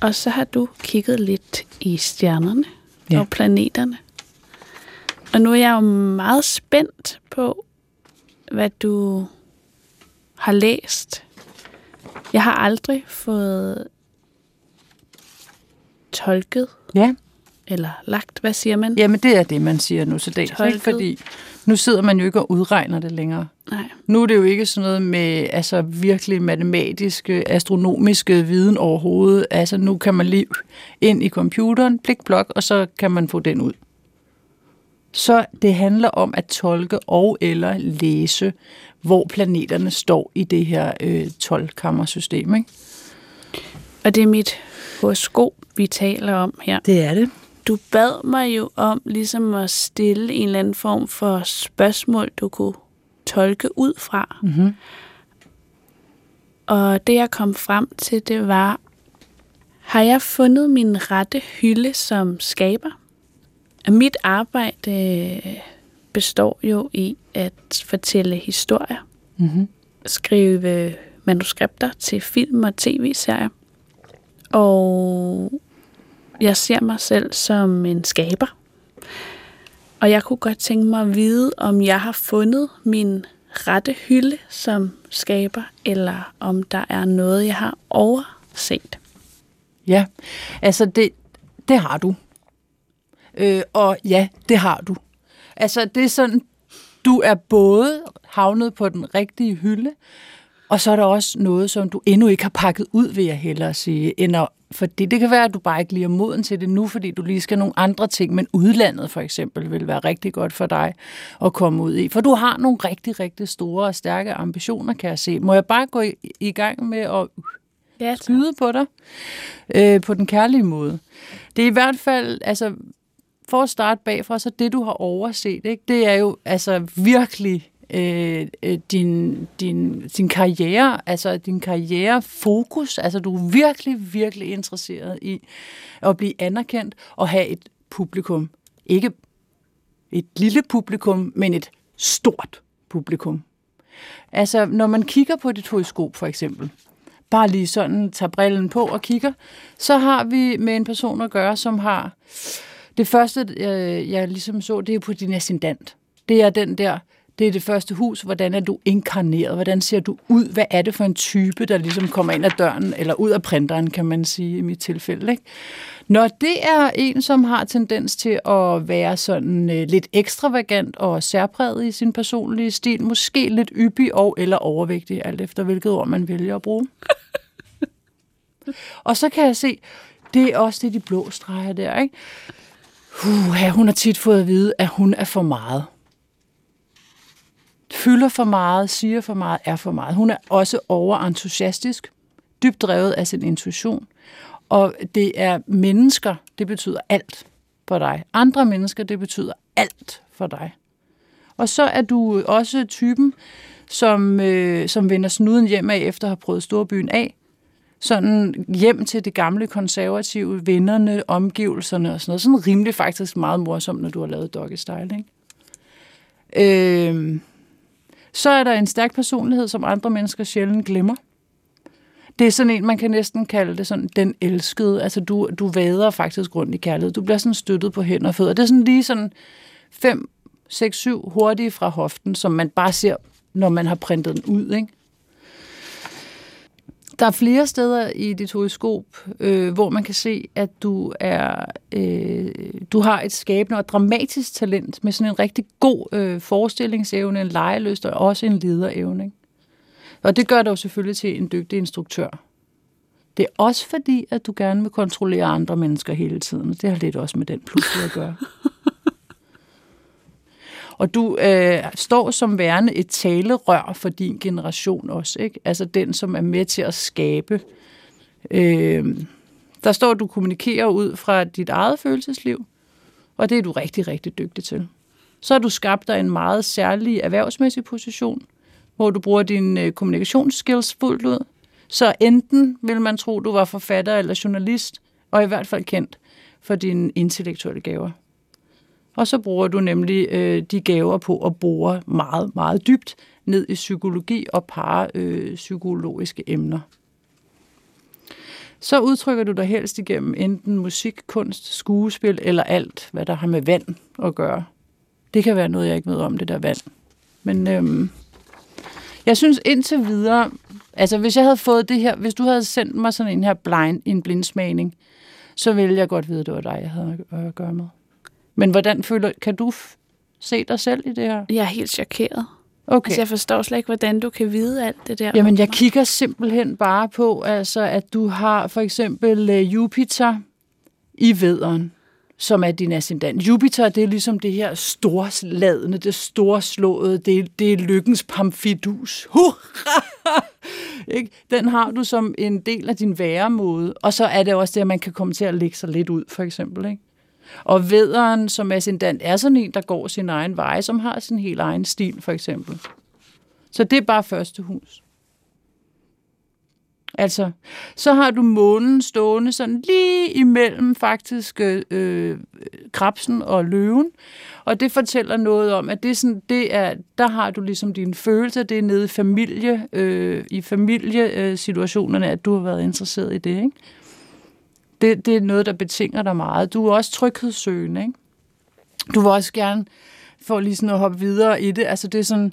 Og så har du kigget lidt i stjernerne ja. og planeterne. Og nu er jeg jo meget spændt på, hvad du har læst. Jeg har aldrig fået tolket. Ja. Eller lagt, hvad siger man? Jamen, det er det, man siger nu til dags. Ikke? Fordi nu sidder man jo ikke og udregner det længere. Nej. Nu er det jo ikke sådan noget med altså, virkelig matematiske, astronomiske viden overhovedet. Altså, nu kan man lige ind i computeren, blikblok, og så kan man få den ud. Så det handler om at tolke og eller læse, hvor planeterne står i det her øh, 12-kammersystem. Ikke? Og det er mit horoskop, vi taler om her. Det er det. Du bad mig jo om ligesom at stille en eller anden form for spørgsmål, du kunne tolke ud fra. Mm-hmm. Og det jeg kom frem til, det var, har jeg fundet min rette hylde som skaber? Mit arbejde består jo i at fortælle historier, mm-hmm. skrive manuskripter til film og tv-serier. Og jeg ser mig selv som en skaber. Og jeg kunne godt tænke mig at vide, om jeg har fundet min rette hylde som skaber, eller om der er noget, jeg har overset. Ja, altså det, det har du. Øh, og ja, det har du. Altså, det er sådan, du er både havnet på den rigtige hylde, og så er der også noget, som du endnu ikke har pakket ud, vil jeg hellere sige. End at, fordi det kan være, at du bare ikke lige er moden til det nu, fordi du lige skal nogle andre ting, men udlandet for eksempel vil være rigtig godt for dig at komme ud i. For du har nogle rigtig, rigtig store og stærke ambitioner, kan jeg se. Må jeg bare gå i, i gang med at ja, skyde på dig øh, på den kærlige måde. Det er i hvert fald, altså for at starte bagfra, så det du har overset, ikke, det er jo altså virkelig øh, øh, din, din, din karriere, altså din karrierefokus. Altså du er virkelig, virkelig interesseret i at blive anerkendt og have et publikum. Ikke et lille publikum, men et stort publikum. Altså, når man kigger på dit horoskop for eksempel, bare lige sådan tager brillen på og kigger, så har vi med en person at gøre, som har... Det første, øh, jeg ligesom så, det er på din ascendant. Det er den der det er det første hus. Hvordan er du inkarneret? Hvordan ser du ud? Hvad er det for en type, der ligesom kommer ind ad døren, eller ud af printeren, kan man sige i mit tilfælde. Ikke? Når det er en, som har tendens til at være sådan øh, lidt ekstravagant og særpræget i sin personlige stil, måske lidt yppig og eller overvægtig, alt efter hvilket ord man vælger at bruge. og så kan jeg se, det er også det, de blå streger der, ikke? Uh, hun har tit fået at vide, at hun er for meget fylder for meget, siger for meget, er for meget. Hun er også overentusiastisk, dybt drevet af sin intuition. Og det er mennesker, det betyder alt for dig. Andre mennesker, det betyder alt for dig. Og så er du også typen, som, øh, som vender snuden hjem af, efter at have prøvet storbyen af. Sådan hjem til det gamle konservative, vennerne, omgivelserne og sådan noget. Sådan rimelig faktisk meget morsomt, når du har lavet doggy style, ikke? Øh, så er der en stærk personlighed, som andre mennesker sjældent glemmer. Det er sådan en, man kan næsten kalde det sådan den elskede. Altså du, du vader faktisk rundt i kærlighed. Du bliver sådan støttet på hænder og fødder. Det er sådan lige sådan 5, 6, 7 hurtige fra hoften, som man bare ser, når man har printet den ud. Ikke? Der er flere steder i dit horoskop, øh, hvor man kan se, at du er øh, du har et skabende og dramatisk talent med sådan en rigtig god øh, forestillingsevne, en lejeløst og også en lederevne. Ikke? Og det gør dig jo selvfølgelig til en dygtig instruktør. Det er også fordi, at du gerne vil kontrollere andre mennesker hele tiden. Det har lidt også med den pludselig at gøre. Og du øh, står som værende et talerør for din generation også, ikke? Altså den, som er med til at skabe. Øh, der står, at du kommunikerer ud fra dit eget følelsesliv, og det er du rigtig, rigtig dygtig til. Så har du skabt dig en meget særlig erhvervsmæssig position, hvor du bruger dine øh, kommunikationsskills fuldt ud. Så enten vil man tro, du var forfatter eller journalist, og i hvert fald kendt for dine intellektuelle gaver. Og så bruger du nemlig øh, de gaver på at bore meget, meget dybt ned i psykologi og parapsykologiske øh, emner. Så udtrykker du dig helst igennem enten musik, kunst, skuespil eller alt, hvad der har med vand at gøre. Det kan være noget, jeg ikke ved om, det der vand. Men øhm, jeg synes indtil videre, altså hvis jeg havde fået det her, hvis du havde sendt mig sådan en her blind, en blindsmagning, så ville jeg godt vide, at det var dig, jeg havde at gøre med. Men hvordan føler, kan du se dig selv i det her? Jeg er helt chokeret. Okay. Altså, jeg forstår slet ikke, hvordan du kan vide alt det der. Jamen, jeg kigger simpelthen bare på, altså, at du har for eksempel uh, Jupiter i vederen, som er din ascendant. Jupiter, det er ligesom det her storsladende, det storslåede, det, det er lykkens pamfidus. ikke? Den har du som en del af din væremåde, og så er det også det, at man kan komme til at lægge sig lidt ud, for eksempel. Ikke? Og vederen som ascendant er sådan en, der går sin egen vej, som har sin helt egen stil, for eksempel. Så det er bare første hus. Altså, så har du månen stående sådan lige imellem faktisk øh, øh, krabsen og løven, og det fortæller noget om, at det, er sådan, det er, der har du ligesom dine følelser, det er nede i familie, øh, i familiesituationerne, at du har været interesseret i det, ikke? Det, det er noget, der betinger dig meget. Du er også tryghedssøgende, ikke? Du vil også gerne, for lige sådan at hoppe videre i det, altså det er sådan,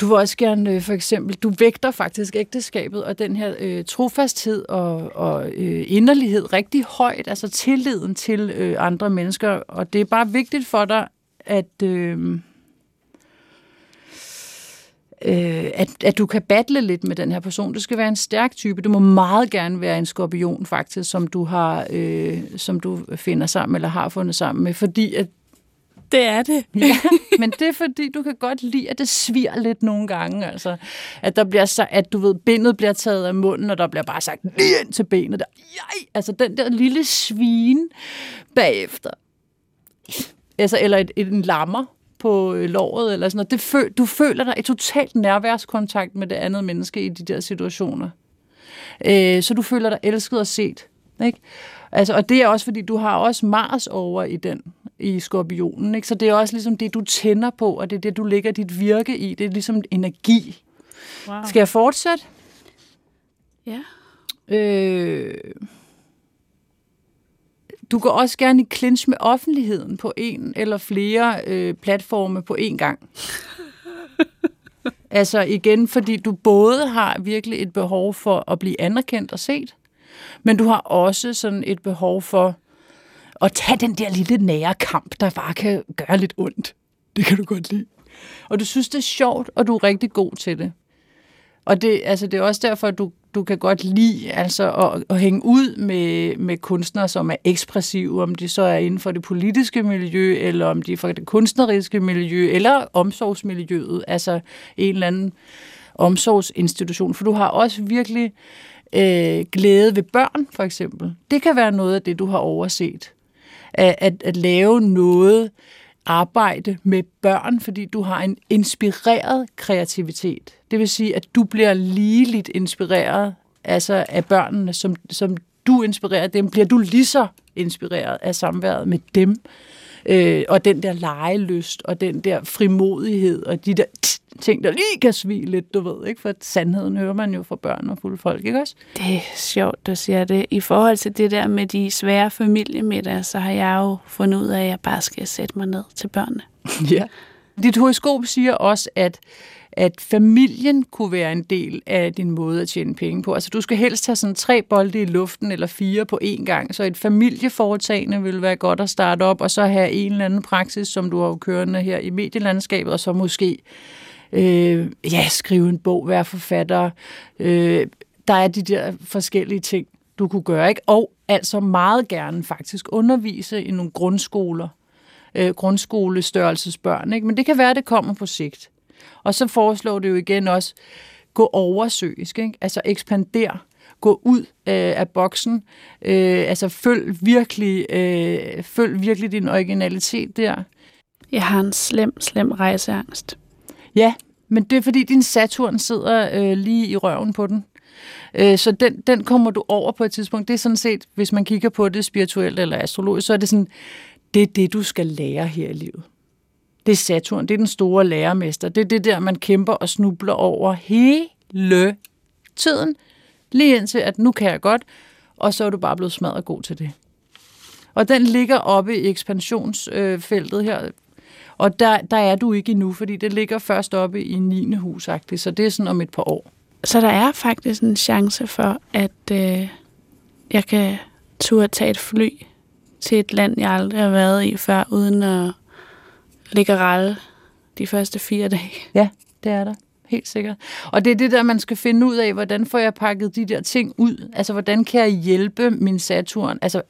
du vil også gerne, øh, for eksempel, du vægter faktisk ægteskabet og den her øh, trofasthed og, og øh, inderlighed rigtig højt, altså tilliden til øh, andre mennesker, og det er bare vigtigt for dig, at... Øh, øh, at, at du kan battle lidt med den her person. Du skal være en stærk type. Du må meget gerne være en skorpion, faktisk, som du har, øh, som du finder sammen eller har fundet sammen med, fordi at Det er det. ja, men det er fordi, du kan godt lide, at det sviger lidt nogle gange. Altså, at der bliver så, at du ved, bindet bliver taget af munden, og der bliver bare sagt lige ind til benet. Der. Jaj! Altså den der lille svin bagefter. Altså, eller et, et, en lammer på øh, låret, eller sådan noget. Det føl, du føler dig i totalt nærværskontakt med det andet menneske i de der situationer. Øh, så du føler dig elsket og set. Ikke? Altså, og det er også, fordi du har også Mars over i den, i skorpionen. Ikke? Så det er også ligesom det, du tænder på, og det er det, du lægger dit virke i. Det er ligesom energi. Wow. Skal jeg fortsætte? Ja. Øh, du går også gerne i clinch med offentligheden på en eller flere øh, platforme på én gang. altså igen, fordi du både har virkelig et behov for at blive anerkendt og set, men du har også sådan et behov for at tage den der lille nære kamp, der bare kan gøre lidt ondt. Det kan du godt lide. Og du synes, det er sjovt, og du er rigtig god til det. Og det, altså, det er også derfor, at du, du kan godt lide altså, at, at hænge ud med, med kunstnere, som er ekspressive, om de så er inden for det politiske miljø, eller om de er fra det kunstneriske miljø, eller omsorgsmiljøet, altså en eller anden omsorgsinstitution. For du har også virkelig øh, glæde ved børn, for eksempel. Det kan være noget af det, du har overset. At, at, at lave noget arbejde med børn, fordi du har en inspireret kreativitet. Det vil sige, at du bliver ligeligt inspireret altså af børnene, som, som du inspirerer dem, bliver du lige så inspireret af samværet med dem. Øh, og den der legelyst, og den der frimodighed, og de der ting, der lige kan svige lidt, du ved, ikke? For sandheden hører man jo fra børn og fulde folk, ikke også? Det er sjovt, du siger det. I forhold til det der med de svære familiemiddag, så har jeg jo fundet ud af, at jeg bare skal sætte mig ned til børnene. ja. Dit horoskop siger også, at at familien kunne være en del af din måde at tjene penge på. Altså du skal helst have sådan tre bolde i luften eller fire på én gang, så et familieforetagende vil være godt at starte op, og så have en eller anden praksis, som du har kørende her i medielandskabet, og så måske øh, ja, skrive en bog, være forfatter. Øh, der er de der forskellige ting, du kunne gøre, ikke? Og altså meget gerne faktisk undervise i nogle grundskoler, øh, grundskolestørrelsesbørn, ikke? Men det kan være, at det kommer på sigt. Og så foreslår det jo igen også, gå oversøgisk, ikke? altså ekspander, gå ud øh, af boksen, øh, altså følg virkelig, øh, følg virkelig din originalitet der. Jeg har en slem, slem rejseangst. Ja, men det er fordi din Saturn sidder øh, lige i røven på den. Øh, så den, den kommer du over på et tidspunkt. Det er sådan set, hvis man kigger på det spirituelt eller astrologisk, så er det sådan, det er det, du skal lære her i livet. Det er Saturn, det er den store lærermester. Det er det der, man kæmper og snubler over hele tiden. Lige indtil, at nu kan jeg godt, og så er du bare blevet smadret god til det. Og den ligger oppe i ekspansionsfeltet her, og der, der er du ikke endnu, fordi det ligger først oppe i 9. hus, så det er sådan om et par år. Så der er faktisk en chance for, at øh, jeg kan turde tage et fly til et land, jeg aldrig har været i før, uden at ligge ralle de første fire dage. Ja, det er der. Helt sikkert. Og det er det der, man skal finde ud af, hvordan får jeg pakket de der ting ud? Altså, hvordan kan jeg hjælpe min Saturn? Altså,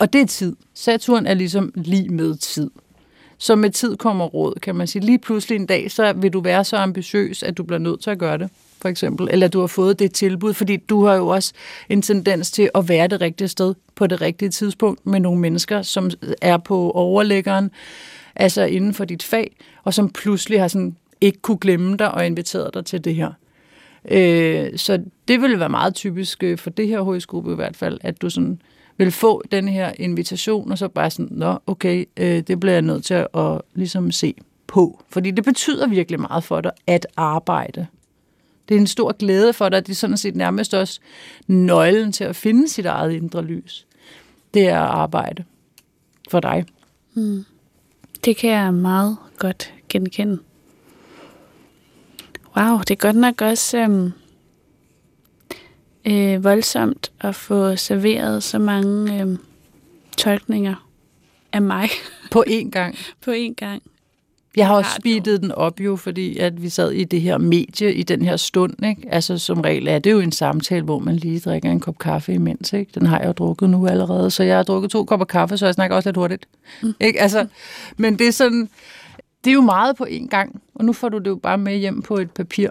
og det er tid. Saturn er ligesom lige med tid. Så med tid kommer råd, kan man sige. Lige pludselig en dag, så vil du være så ambitiøs, at du bliver nødt til at gøre det, for eksempel. Eller du har fået det tilbud, fordi du har jo også en tendens til at være det rigtige sted på det rigtige tidspunkt med nogle mennesker, som er på overlæggeren, altså inden for dit fag, og som pludselig har sådan ikke kunne glemme dig og inviteret dig til det her. Øh, så det vil være meget typisk øh, for det her højskole i hvert fald, at du sådan vil få den her invitation, og så bare sådan, nå, okay, øh, det bliver jeg nødt til at, at ligesom se på. Fordi det betyder virkelig meget for dig at arbejde. Det er en stor glæde for dig, det er sådan set nærmest også nøglen til at finde sit eget indre lys. Det er at arbejde for dig. Mm. Det kan jeg meget godt genkende. Wow, det er godt nok også øhm, øh, voldsomt at få serveret så mange øhm, tolkninger af mig. På én gang? På én gang. Jeg har også speedet den op jo, fordi at vi sad i det her medie i den her stund. Ikke? Altså som regel er det jo en samtale, hvor man lige drikker en kop kaffe imens. Ikke? Den har jeg jo drukket nu allerede, så jeg har drukket to kopper kaffe, så jeg snakker også lidt hurtigt. Mm. Ikke? Altså, men det er sådan, det er jo meget på én gang, og nu får du det jo bare med hjem på et papir.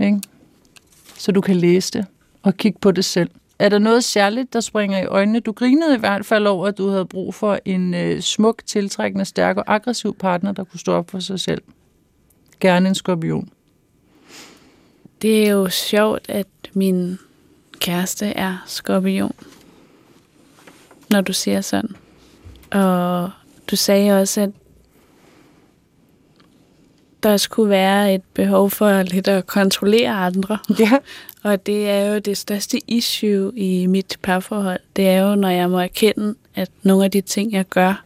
Ikke? Så du kan læse det og kigge på det selv. Er der noget særligt, der springer i øjnene? Du grinede i hvert fald over, at du havde brug for en øh, smuk, tiltrækkende, stærk og aggressiv partner, der kunne stå op for sig selv. Gerne en skorpion. Det er jo sjovt, at min kæreste er skorpion, når du siger sådan. Og du sagde også, at der skulle være et behov for lidt at kontrollere andre. Ja. Og det er jo det største issue i mit parforhold. Det er jo, når jeg må erkende, at nogle af de ting, jeg gør,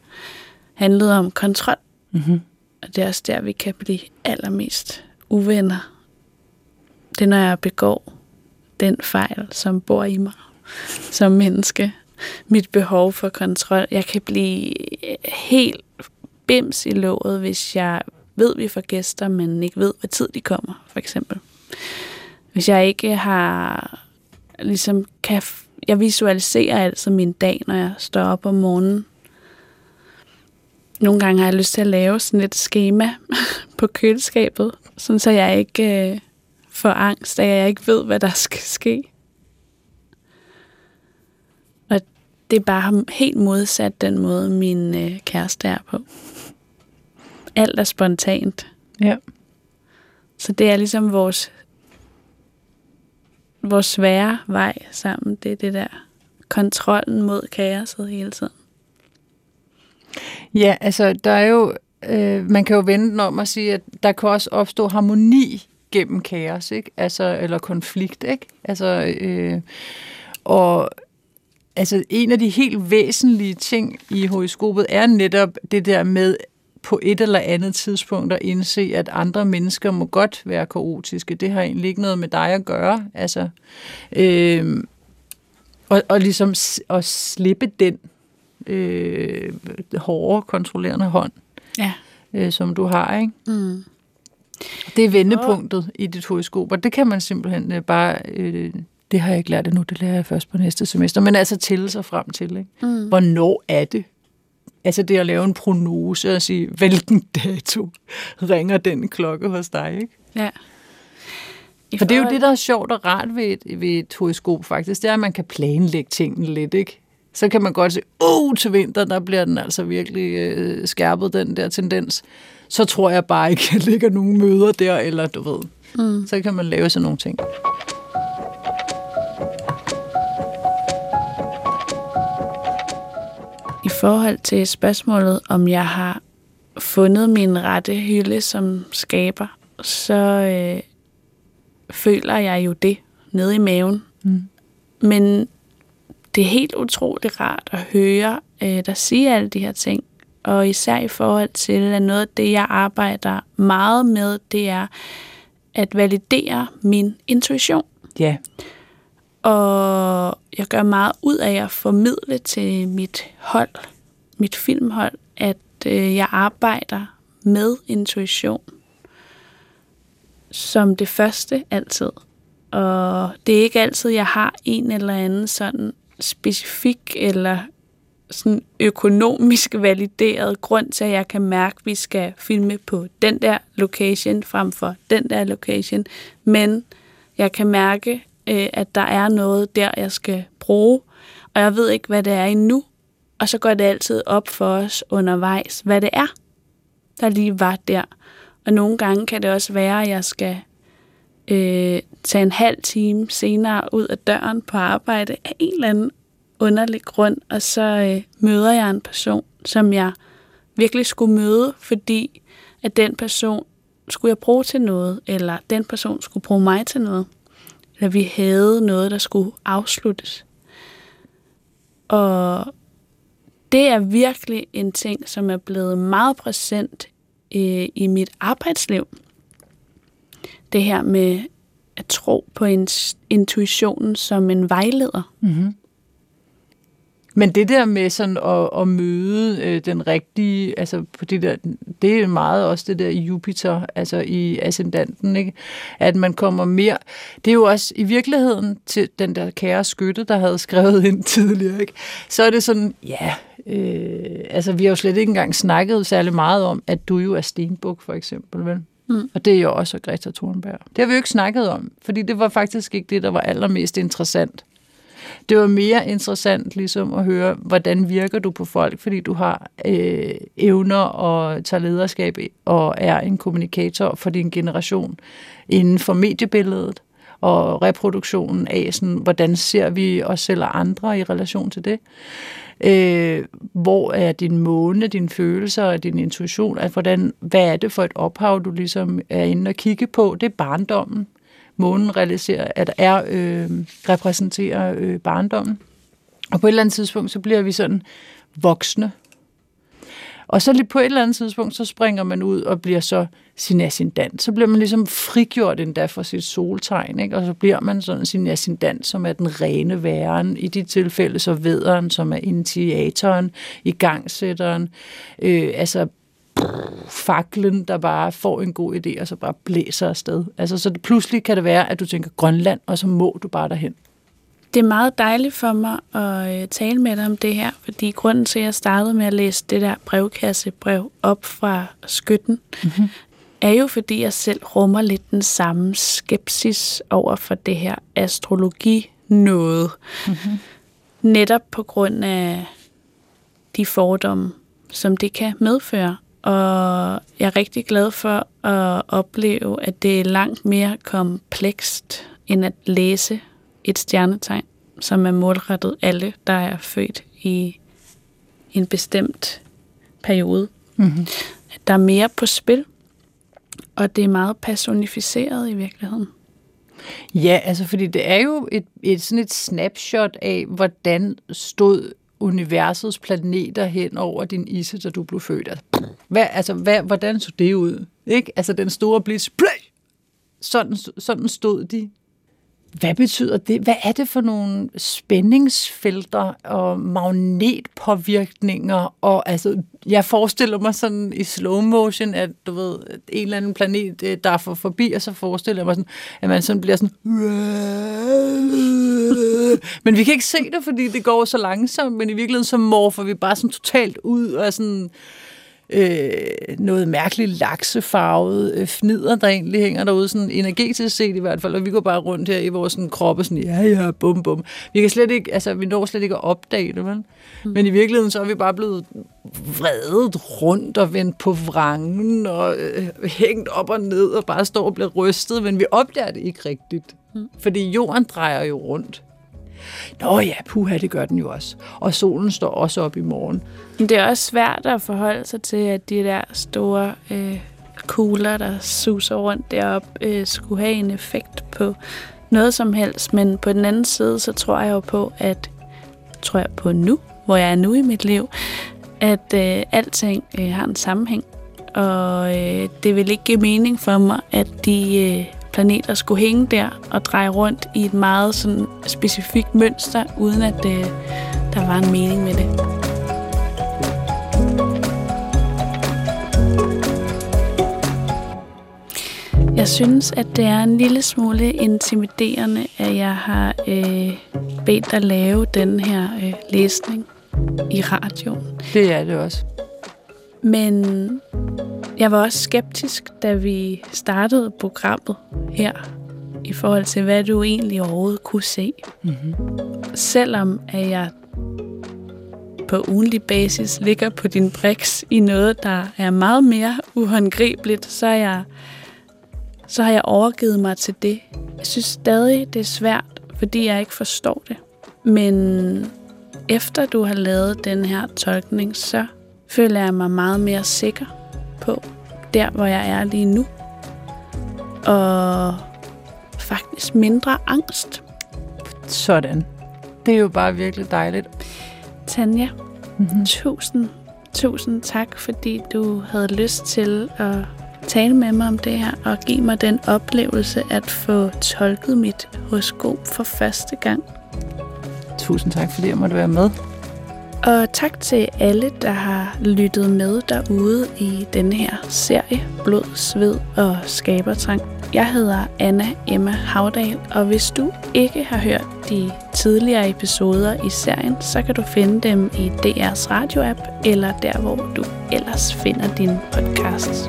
handlede om kontrol. Mm-hmm. Og det er også der, vi kan blive allermest uvenner. Det er, når jeg begår den fejl, som bor i mig som menneske. Mit behov for kontrol. Jeg kan blive helt bims i låget, hvis jeg ved, vi får gæster, men ikke ved, hvad tid de kommer, for eksempel. Hvis jeg ikke har, ligesom kan, jeg visualiserer altså min dag, når jeg står op om morgenen. Nogle gange har jeg lyst til at lave sådan et schema på køleskabet, sådan så jeg ikke øh, får angst, at jeg ikke ved, hvad der skal ske. Og det er bare helt modsat den måde, min øh, kæreste er på alt er spontant. Ja. Så det er ligesom vores, vores svære vej sammen. Det er det der kontrollen mod kaoset hele tiden. Ja, altså der er jo, øh, man kan jo vende den om og sige, at der kan også opstå harmoni gennem kaos, ikke? Altså, eller konflikt, ikke? Altså, øh, og altså, en af de helt væsentlige ting i horoskopet er netop det der med, på et eller andet tidspunkt at indse, at andre mennesker må godt være kaotiske. Det har egentlig ikke noget med dig at gøre. Altså, øh, og, og ligesom at slippe den øh, hårde, kontrollerende hånd, ja. øh, som du har. Ikke? Mm. Det er vendepunktet oh. i dit horoskop, og det kan man simpelthen øh, bare... Øh, det har jeg ikke lært endnu, det lærer jeg først på næste semester, men altså tælle sig frem til. Ikke? Mm. Hvornår er det, Altså det at lave en prognose og sige, hvilken dato ringer den klokke hos dig, ikke? Ja. I For det er jo det, der er sjovt og rart ved et, ved et horoskop faktisk, det er, at man kan planlægge tingene lidt, ikke? Så kan man godt se, uh, til vinter, der bliver den altså virkelig øh, skærpet, den der tendens. Så tror jeg bare ikke, at ligger nogen møder der, eller du ved. Mm. Så kan man lave sådan nogle ting. I forhold til spørgsmålet, om jeg har fundet min rette hylde som skaber, så øh, føler jeg jo det nede i maven. Mm. Men det er helt utroligt rart at høre øh, der sige alle de her ting. Og især i forhold til, at noget af det, jeg arbejder meget med, det er at validere min intuition. Ja. Og jeg gør meget ud af at formidle til mit hold, mit filmhold, at øh, jeg arbejder med intuition som det første altid. Og det er ikke altid, jeg har en eller anden sådan specifik eller sådan økonomisk valideret grund til, at jeg kan mærke, at vi skal filme på den der location frem for den der location. Men jeg kan mærke, øh, at der er noget der, jeg skal bruge, og jeg ved ikke, hvad det er endnu. Og så går det altid op for os undervejs, hvad det er, der lige var der. Og nogle gange kan det også være, at jeg skal øh, tage en halv time senere ud af døren på arbejde af en eller anden underlig grund, og så øh, møder jeg en person, som jeg virkelig skulle møde, fordi at den person skulle jeg bruge til noget, eller den person skulle bruge mig til noget eller vi havde noget, der skulle afsluttes. Og det er virkelig en ting, som er blevet meget præsent øh, i mit arbejdsliv. Det her med at tro på ens intuitionen som en vejleder. Mm-hmm. Men det der med sådan at, at møde øh, den rigtige, altså på det der, det er meget også det der i Jupiter, altså i ascendanten, ikke? At man kommer mere, det er jo også i virkeligheden til den der kære skytte, der havde skrevet ind tidligere, ikke? Så er det sådan, ja, øh, altså vi har jo slet ikke engang snakket særlig meget om, at du jo er stenbuk, for eksempel, vel? Mm. Og det er jo også Greta Thunberg. Det har vi jo ikke snakket om, fordi det var faktisk ikke det, der var allermest interessant. Det var mere interessant ligesom at høre, hvordan virker du på folk, fordi du har øh, evner og tager lederskab og er en kommunikator for din generation inden for mediebilledet og reproduktionen af, sådan, hvordan ser vi os selv og andre i relation til det. Øh, hvor er din måne, dine følelser og din intuition? At hvordan, hvad er det for et ophav, du ligesom er inde og kigge på? Det er barndommen. Månen realiserer, at er, øh, repræsenterer øh, barndommen. Og på et eller andet tidspunkt, så bliver vi sådan voksne. Og så lige på et eller andet tidspunkt, så springer man ud og bliver så sin ascendant. Så bliver man ligesom frigjort endda fra sit soltegn, ikke? og så bliver man sådan sin ascendant, som er den rene væren. I de tilfælde så vederen, som er initiatoren, igangsætteren, øh, altså faklen, der bare får en god idé, og så bare blæser afsted. Altså, så det, pludselig kan det være, at du tænker Grønland, og så må du bare derhen. Det er meget dejligt for mig at øh, tale med dig om det her, fordi grunden til, at jeg startede med at læse det der brevkassebrev op fra skytten, mm-hmm. er jo fordi, jeg selv rummer lidt den samme skepsis over for det her astrologi noget. Mm-hmm. Netop på grund af de fordomme, som det kan medføre. Og jeg er rigtig glad for at opleve, at det er langt mere komplekst end at læse et stjernetegn, som er målrettet alle, der er født i en bestemt periode. Mm-hmm. Der er mere på spil, og det er meget personificeret i virkeligheden. Ja, altså fordi det er jo et, et sådan et snapshot af, hvordan stod universets planeter hen over din isse, da du blev født. Altså, hvad, altså hvad, hvordan så det ud? Ikke? Altså den store blitz, sådan, sådan stod de hvad betyder det? Hvad er det for nogle spændingsfelter og magnetpåvirkninger? Og altså, jeg forestiller mig sådan i slow motion, at du ved, en eller anden planet, øh, der får forbi, og så forestiller jeg mig sådan, at man sådan bliver sådan... Men vi kan ikke se det, fordi det går så langsomt, men i virkeligheden så morfer vi bare sådan totalt ud og sådan øh, noget mærkeligt laksefarvet øh, fnider, der egentlig hænger derude, sådan energetisk set i hvert fald, og vi går bare rundt her i vores sådan, kroppe, sådan, ja, ja, bum, bum. Vi kan slet ikke, altså, vi når slet ikke at opdage det, vel? Mm. Men i virkeligheden, så er vi bare blevet vredet rundt og vendt på vrangen og øh, hængt op og ned og bare står og bliver rystet, men vi opdager det ikke rigtigt. Mm. Fordi jorden drejer jo rundt. Nå ja, puha, det gør den jo også. Og solen står også op i morgen. Det er også svært at forholde sig til, at de der store øh, kugler, der suser rundt deroppe, øh, skulle have en effekt på noget som helst. Men på den anden side, så tror jeg jo på, at tror jeg på nu, hvor jeg er nu i mit liv, at øh, alting øh, har en sammenhæng. Og øh, det vil ikke give mening for mig, at de øh, planeter skulle hænge der og dreje rundt i et meget sådan specifikt mønster, uden at øh, der var en mening med det. Jeg synes, at det er en lille smule intimiderende, at jeg har øh, bedt dig lave den her øh, læsning i radioen. Det er det også. Men jeg var også skeptisk, da vi startede programmet her, i forhold til, hvad du egentlig overhovedet kunne se. Mm-hmm. Selvom at jeg på ugenlig basis ligger på din briks i noget, der er meget mere uhåndgribeligt, så, er jeg, så har jeg overgivet mig til det. Jeg synes stadig, det er svært, fordi jeg ikke forstår det. Men efter du har lavet den her tolkning, så føler jeg mig meget mere sikker på, der hvor jeg er lige nu. Og faktisk mindre angst. Sådan. Det er jo bare virkelig dejligt. Tanja, mm-hmm. tusind, tusind tak, fordi du havde lyst til at tale med mig om det her, og give mig den oplevelse at få tolket mit horoskop for første gang. Tusind tak, fordi jeg måtte være med. Og tak til alle, der har lyttet med derude i denne her serie Blod, Sved og Skabertrang. Jeg hedder Anna Emma Havdal, og hvis du ikke har hørt de tidligere episoder i serien, så kan du finde dem i DR's radioapp eller der, hvor du ellers finder dine podcasts.